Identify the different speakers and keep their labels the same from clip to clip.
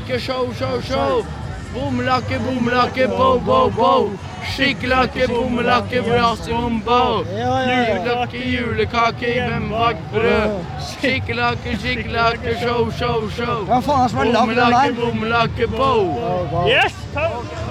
Speaker 1: Skikkelakke, show, show, show. Bomlakke, bomlakke, bo, bo, bo. Skikkelakke, bomlakke, brassbombo. Julelakke, julekake i hvembakt brød. Skikkelakke, skikkelakke, show, show, show.
Speaker 2: Hva faen er det som er lagd den
Speaker 1: Bomlakke,
Speaker 2: der?
Speaker 1: bomlakke, bo.
Speaker 3: Yes! takk.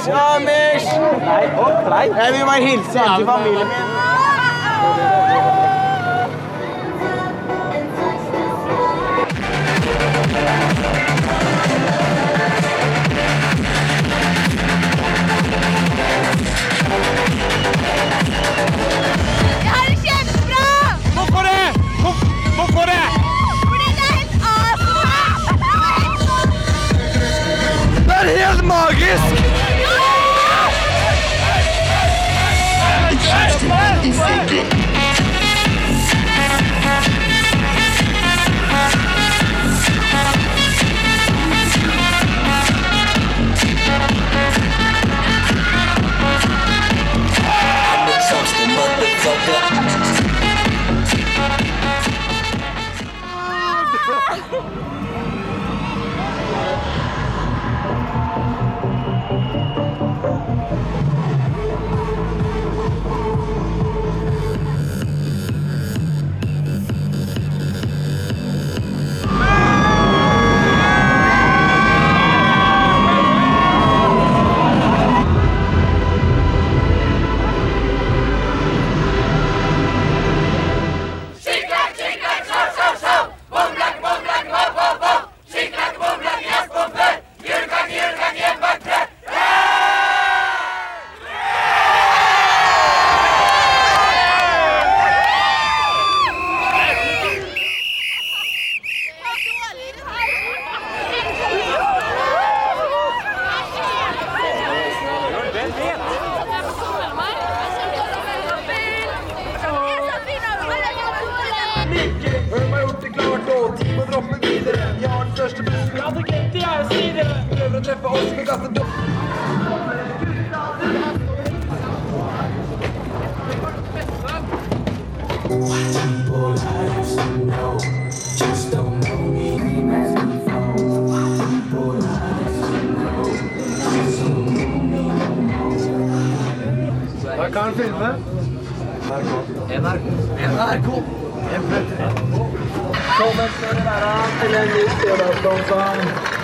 Speaker 2: Amish! Amish! Jeg vil bare hilse hjem til familien min.
Speaker 4: Å treffe oss med gassen. Hva kan han filme? NRK. NRK. Velkommen skal dere være til en ny Stjørdalsdansang.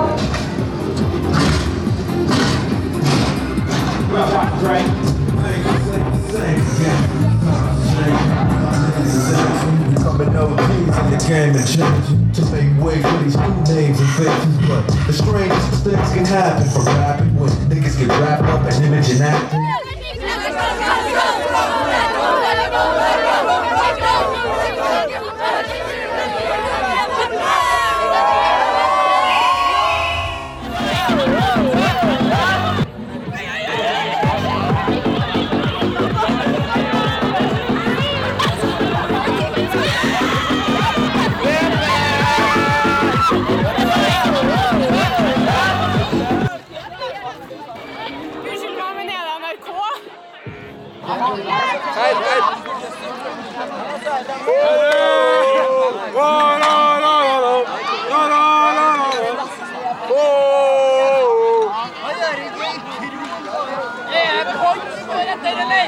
Speaker 4: Game and changing to make way for these new names and faces. But the strangest things can happen from rapping when niggas get wrapped up in image and acting.
Speaker 5: Er det
Speaker 1: Pons går etter, eller?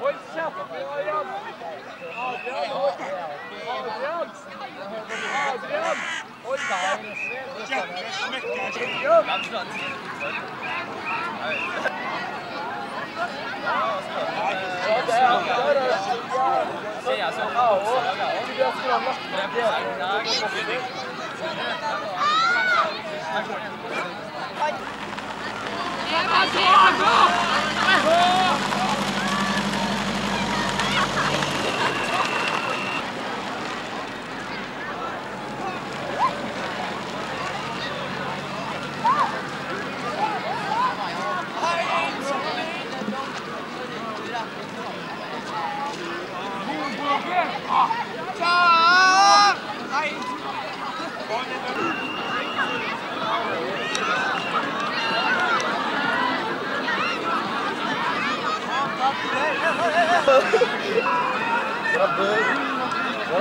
Speaker 1: Hold kjeften, Eva Drago!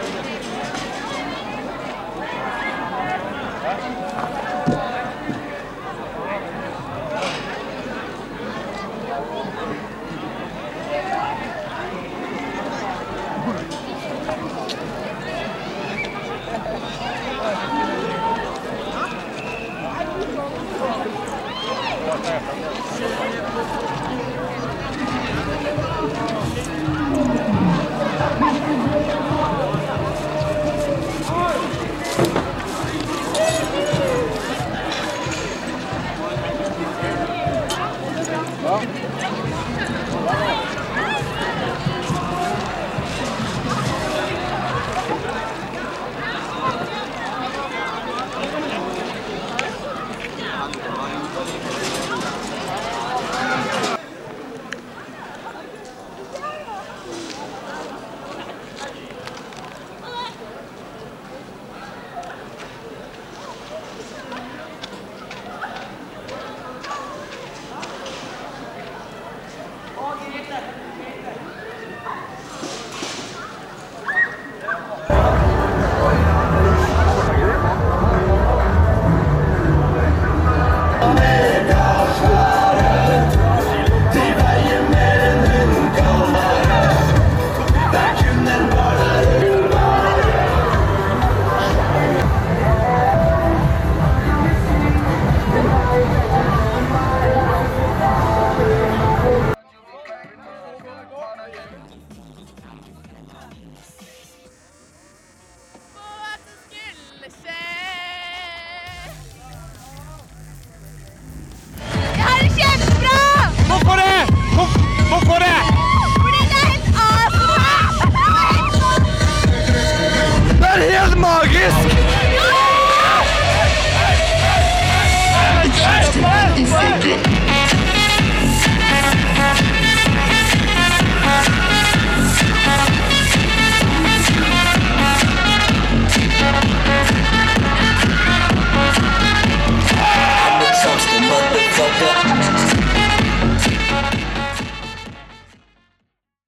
Speaker 1: うわ!